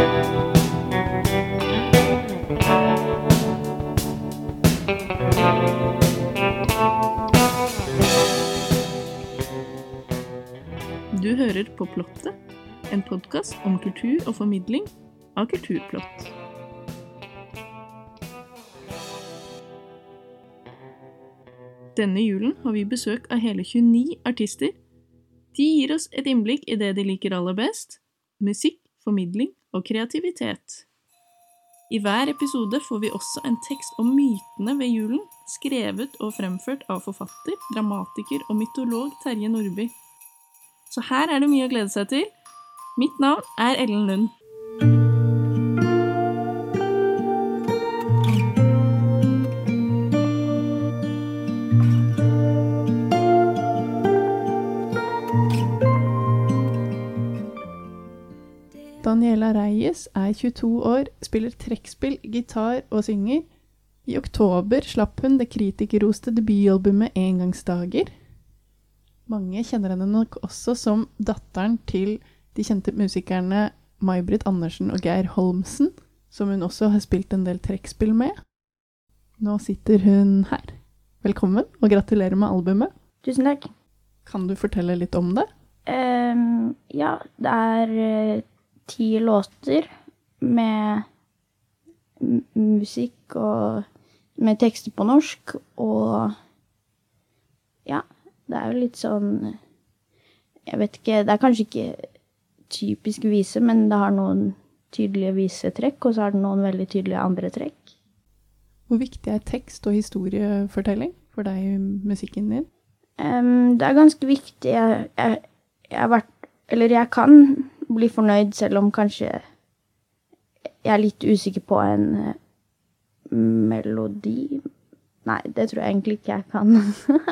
Du hører på Plottet, en podkast om kultur og formidling av kulturplott. Denne julen har vi besøk av hele 29 artister. De gir oss et innblikk i det de liker aller best – musikk, formidling og kreativitet. I hver episode får vi også en tekst om mytene ved julen, skrevet og fremført av forfatter, dramatiker og mytolog Terje Nordby. Så her er det mye å glede seg til. Mitt navn er Ellen Lund. Daniela Reyes er 22 år, spiller trekkspill, gitar og synger. I oktober slapp hun det kritikerroste debutalbumet Engangsdager. Mange kjenner henne nok også som datteren til de kjente musikerne May-Britt Andersen og Geir Holmsen, som hun også har spilt en del trekkspill med. Nå sitter hun her. Velkommen, og gratulerer med albumet. Tusen takk. Kan du fortelle litt om det? Um, ja, det er eh, ti låter med musikk og med tekster på norsk, og ja, det er jo litt sånn Jeg vet ikke, det er kanskje ikke typisk vise, men det har noen tydelige visetrekk, og så har det noen veldig tydelige andre trekk. Hvor viktig er tekst og historiefortelling for deg i musikken din? Um, det er ganske viktig. Jeg, jeg, jeg har vært Eller jeg kan bli fornøyd selv om kanskje jeg er litt usikker på en eh, melodi. Nei, det tror jeg egentlig ikke jeg kan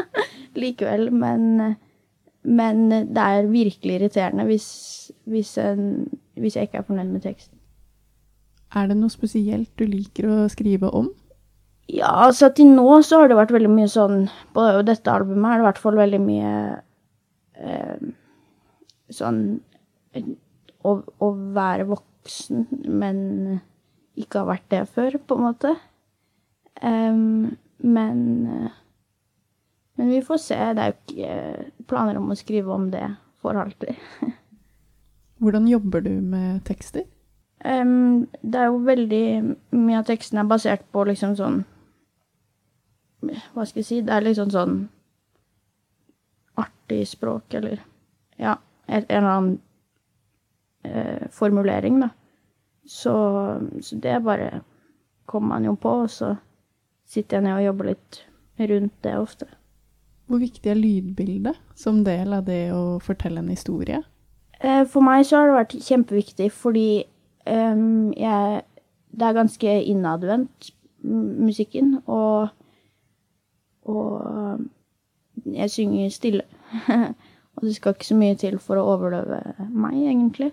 likevel, men, men det er virkelig irriterende hvis, hvis, en, hvis jeg ikke er fornøyd med teksten. Er det noe spesielt du liker å skrive om? Ja, altså til nå så har det vært veldig mye sånn På dette albumet er det i hvert fall veldig mye eh, sånn å, å være voksen, men ikke ha vært det før, på en måte. Um, men eh, Men vi får se. Det er jo ikke planer om å skrive om det for alltid. Hvordan jobber du med tekster? Um, det er jo veldig Mye av teksten er basert på liksom sånn Hva skal jeg si? Det er liksom sånn artig språk, eller Ja, en eller annen eh, formulering, da. Så, så det bare kommer man jo på, og så sitter jeg ned og jobber litt rundt det ofte. Hvor viktig er lydbildet som del av det å fortelle en historie? Eh, For meg så har det vært kjempeviktig fordi eh, jeg Det er ganske innadvendt, musikken, og Og jeg synger stille. og det skal ikke så mye til for å overdøve meg, egentlig.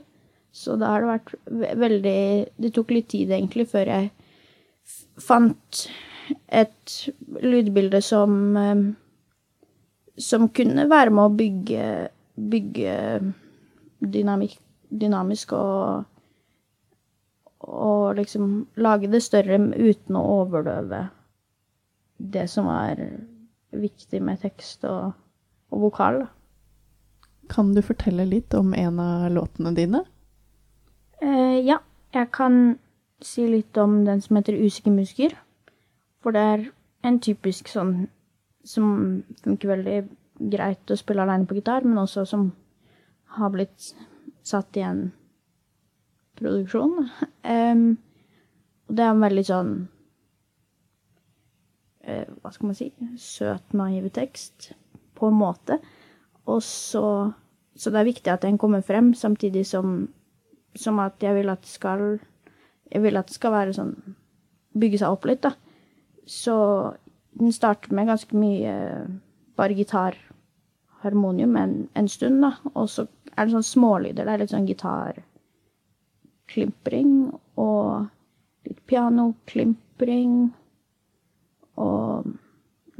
Så da har det vært veldig Det tok litt tid, egentlig, før jeg fant et lydbilde som Som kunne være med å bygge Bygge dynamik, dynamisk og og liksom lage det større uten å overdøve det som er viktig med tekst og, og vokal. Kan du fortelle litt om en av låtene dine? Eh, ja, jeg kan si litt om den som heter Usikker musiker. For det er en typisk sånn som funker veldig greit å spille alene på gitar, men også som har blitt satt i en produksjon. Um, og det er en veldig sånn uh, Hva skal man si? Søt, naiv tekst, på en måte. Og så Så det er viktig at den kommer frem, samtidig som, som at jeg vil at det skal Jeg vil at det skal være sånn Bygge seg opp litt, da. Så den starter med ganske mye bare gitar, harmonium, en, en stund, da. Og så er det sånn smålyder. Det er litt sånn gitarklimpring og litt pianoklimpring. Og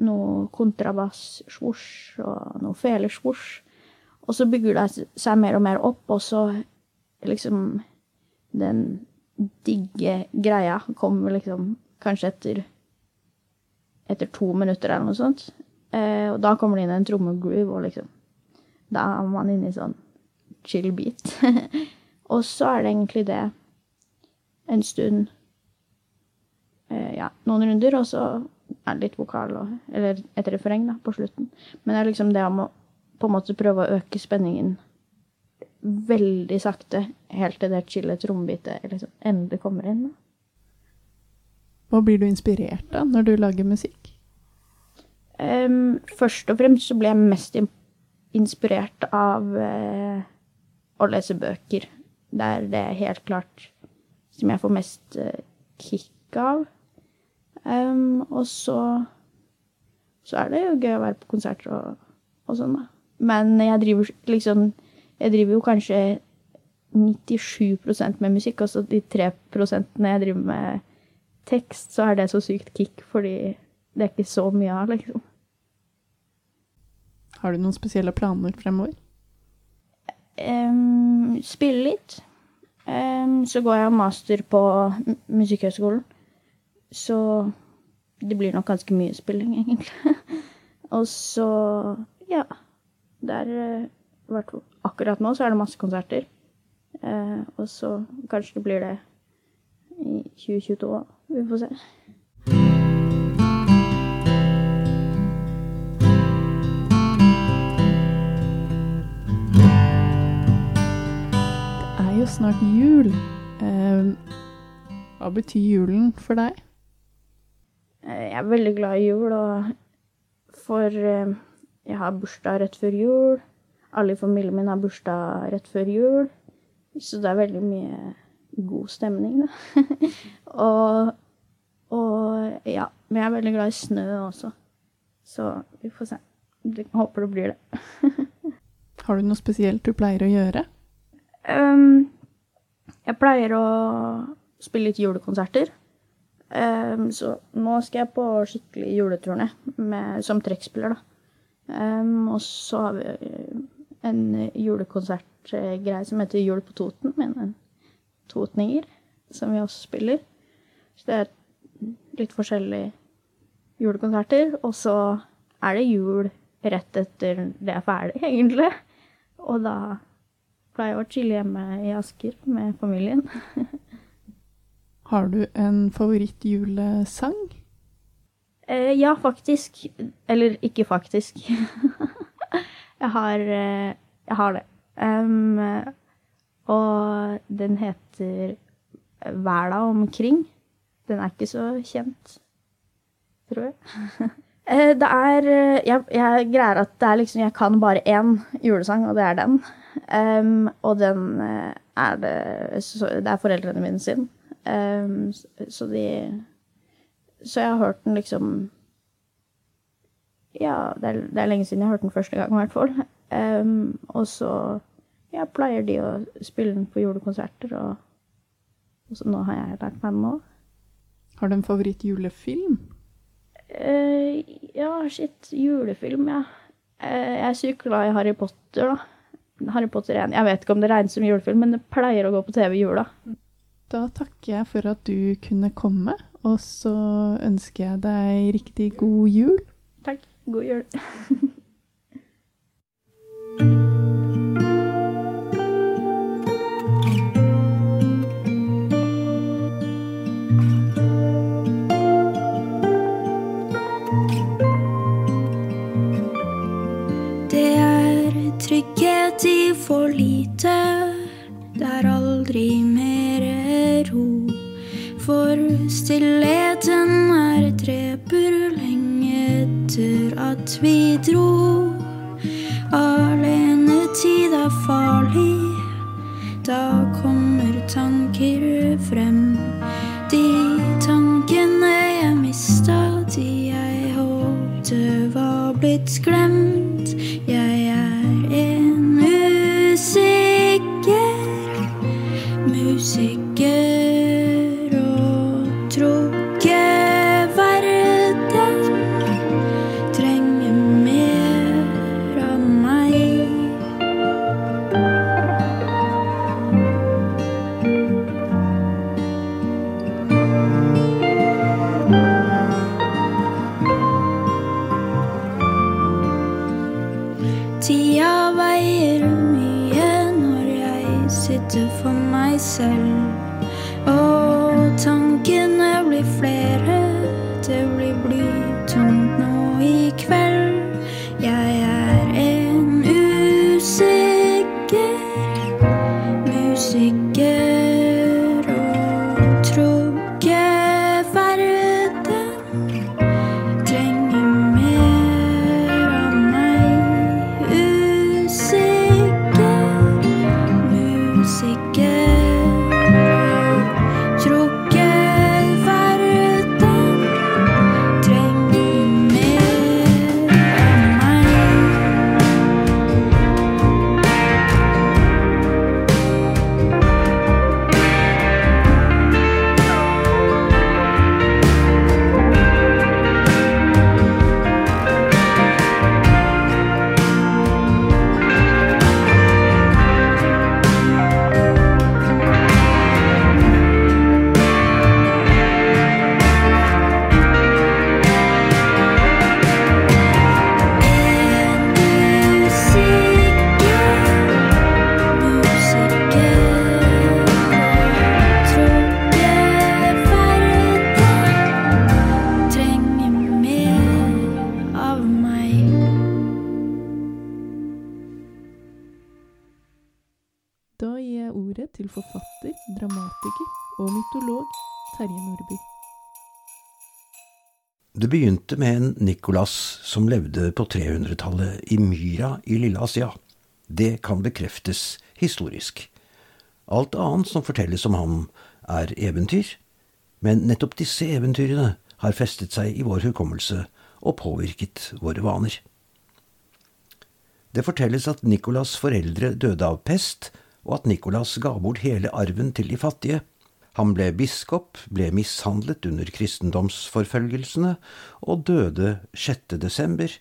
noe kontrabass-svosj og noe felesvosj. Og så bygger det seg mer og mer opp, og så liksom den digge greia kommer liksom kanskje etter etter to minutter eller noe sånt. Eh, og da kommer det inn en trommegroove, og liksom Da er man inne i sånn chill beat. og så er det egentlig det en stund eh, Ja, noen runder, og så er det litt vokal og Eller et refreng, da, på slutten. Men det er liksom det om å på en måte prøve å øke spenningen veldig sakte, helt til det chille trommebitet liksom endelig kommer inn. Hva blir du inspirert av når du lager musikk? Um, først og fremst så blir jeg mest inspirert av uh, å lese bøker. Det er det helt klart som jeg får mest uh, kick av. Um, og så så er det jo gøy å være på konserter og, og sånn, da. Men jeg driver liksom Jeg driver jo kanskje 97% med musikk, og så de 3% jeg driver med tekst, så er det så sykt kick, fordi det er ikke så mye av, liksom. Har du noen spesielle planer fremover? Um, spille litt. Um, så går jeg master på Musikkhøgskolen. Så det blir nok ganske mye spilling, egentlig. Og så, ja Der uh, Akkurat nå så er det masse konserter. Eh, og så kanskje det blir det i 2022 òg. Vi får se. Det er jo snart jul. Eh, hva betyr julen for deg? Eh, jeg er veldig glad i jul, og for eh, jeg har bursdag rett før jul. Alle i familien min har bursdag rett før jul. Så det er veldig mye god stemning, da. og og ja. Men jeg er veldig glad i snø også. Så vi får se. Jeg håper det blir det. Har du noe spesielt du pleier å gjøre? Um, jeg pleier å spille litt julekonserter. Um, så nå skal jeg på skikkelig juleturné som trekkspiller, da. Um, og så har vi en julekonsertgreie som heter Jul på Toten, med en totninger, som vi også spiller. Så det er litt forskjellige julekonserter. Og så er det jul rett etter det er ferdig, egentlig. Og da pleier jeg å chille hjemme i Asker med familien. Har du en favorittjulesang? Eh, ja, faktisk. Eller ikke faktisk. jeg har eh, Jeg har det. Um, og den heter Verda omkring. Den er ikke så kjent, tror jeg. Eh, det er jeg, jeg, greier at det er liksom Jeg kan bare én julesang, og det er den. Um, og den eh, er det så, Det er foreldrene mine sin. Um, så de Så jeg har hørt den liksom Ja, det er, det er, lenge siden jeg har hørt den første gang, i hvert fall. Um, og så ja, pleier de å spille den på julekonserter, og, og så nå har jeg lært meg den òg. Har du en favorittjulefilm? Uh, ja, shit. Julefilm, ja. Uh, jeg er sykt glad i Harry Potter, da. Harry Potter 1. Jeg vet ikke om det regnes som julefilm, men det pleier å gå på TV i jula. Da takker jeg for at du kunne komme, og så ønsker jeg deg riktig god jul. God jul. for lite. Det er aldri mer ro. For stillheten vi dro. Alenetid er farlig. Da kommer tanker frem. De tankene jeg mista, de jeg håpte var blitt glemt. Jeg er en musiker Sitte for meg selv. Og tankene blir flere, det blir blytungt. Da gir jeg ordet til forfatter, dramatiker og mytolog Terje Nordby. Det begynte med en Nikolas som levde på 300-tallet i Myra i Lille Asia. Det kan bekreftes historisk. Alt annet som fortelles om ham, er eventyr, men nettopp disse eventyrene har festet seg i vår hukommelse og påvirket våre vaner. Det fortelles at Nikolas' foreldre døde av pest, og at Nikolas ga bort hele arven til de fattige. Han ble biskop, ble mishandlet under kristendomsforfølgelsene og døde 6. desember.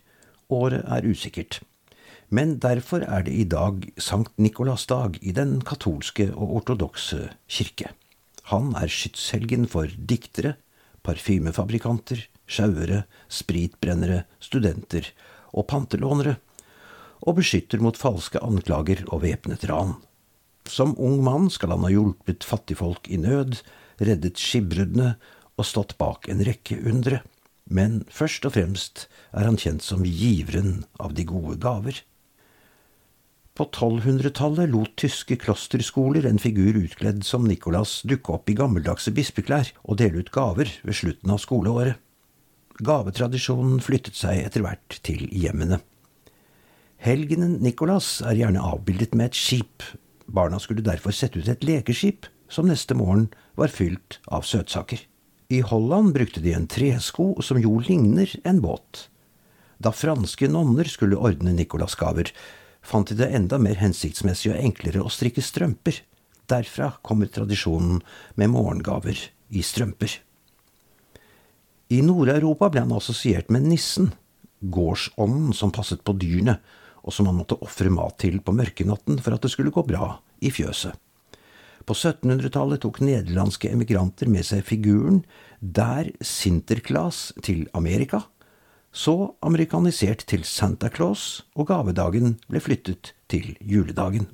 Året er usikkert. Men derfor er det i dag Sankt Nikolas dag i den katolske og ortodokse kirke. Han er skytshelgen for diktere, parfymefabrikanter, sjauere, spritbrennere, studenter og pantelånere, og beskytter mot falske anklager og væpnet ran. Som ung mann skal han ha hjulpet fattigfolk i nød, reddet skipbruddene og stått bak en rekke undre. Men først og fremst er han kjent som giveren av de gode gaver. På 1200-tallet lot tyske klosterskoler en figur utkledd som Nikolas dukke opp i gammeldagse bispeklær og dele ut gaver ved slutten av skoleåret. Gavetradisjonen flyttet seg etter hvert til hjemmene. Helgenen Nikolas er gjerne avbildet med et skip. Barna skulle derfor sette ut et lekeskip, som neste morgen var fylt av søtsaker. I Holland brukte de en tresko som jo ligner en båt. Da franske nonner skulle ordne Nicolas-gaver, fant de det enda mer hensiktsmessig og enklere å strikke strømper. Derfra kommer tradisjonen med morgengaver i strømper. I Nord-Europa ble han assosiert med nissen, gårdsånden som passet på dyrene, og som han måtte ofre mat til på mørkenatten for at det skulle gå bra i fjøset. På 1700-tallet tok nederlandske emigranter med seg figuren der Sinterklaas til Amerika, så amerikanisert til Santa Claus, og gavedagen ble flyttet til juledagen.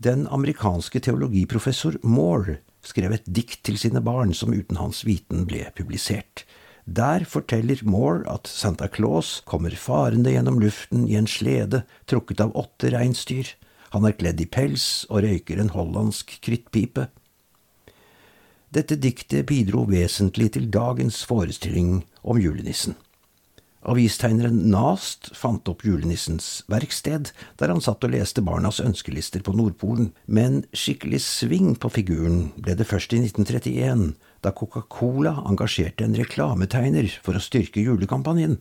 Den amerikanske teologiprofessor Moore skrev et dikt til sine barn som uten hans viten ble publisert. Der forteller Moore at Santa Claus kommer farende gjennom luften i en slede trukket av åtte reinsdyr. Han er kledd i pels og røyker en hollandsk krittpipe. Dette diktet bidro vesentlig til dagens forestilling om julenissen. Avistegneren Nast fant opp julenissens verksted, der han satt og leste barnas ønskelister på Nordpolen, men skikkelig sving på figuren ble det først i 1931, da Coca-Cola engasjerte en reklametegner for å styrke julekampanjen.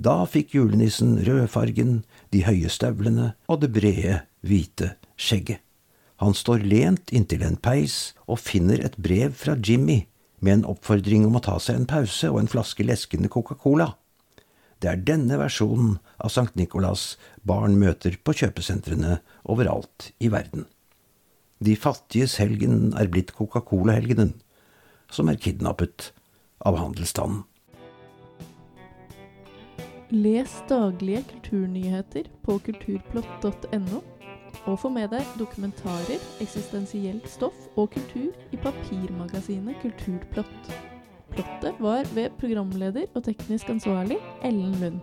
Da fikk julenissen rødfargen, de høye støvlene og det brede, hvite skjegget. Han står lent inntil en peis og finner et brev fra Jimmy med en oppfordring om å ta seg en pause og en flaske leskende Coca-Cola. Det er denne versjonen av Sankt Nikolas barn møter på kjøpesentrene overalt i verden. De fattiges helgen er blitt Coca-Cola-helgenen, som er kidnappet av handelsstanden. Les daglige kulturnyheter på kulturplott.no. og få med deg dokumentarer, eksistensielt stoff og kultur i papirmagasinet Kulturplott. Plottet var ved programleder og teknisk ansvarlig Ellen Lund.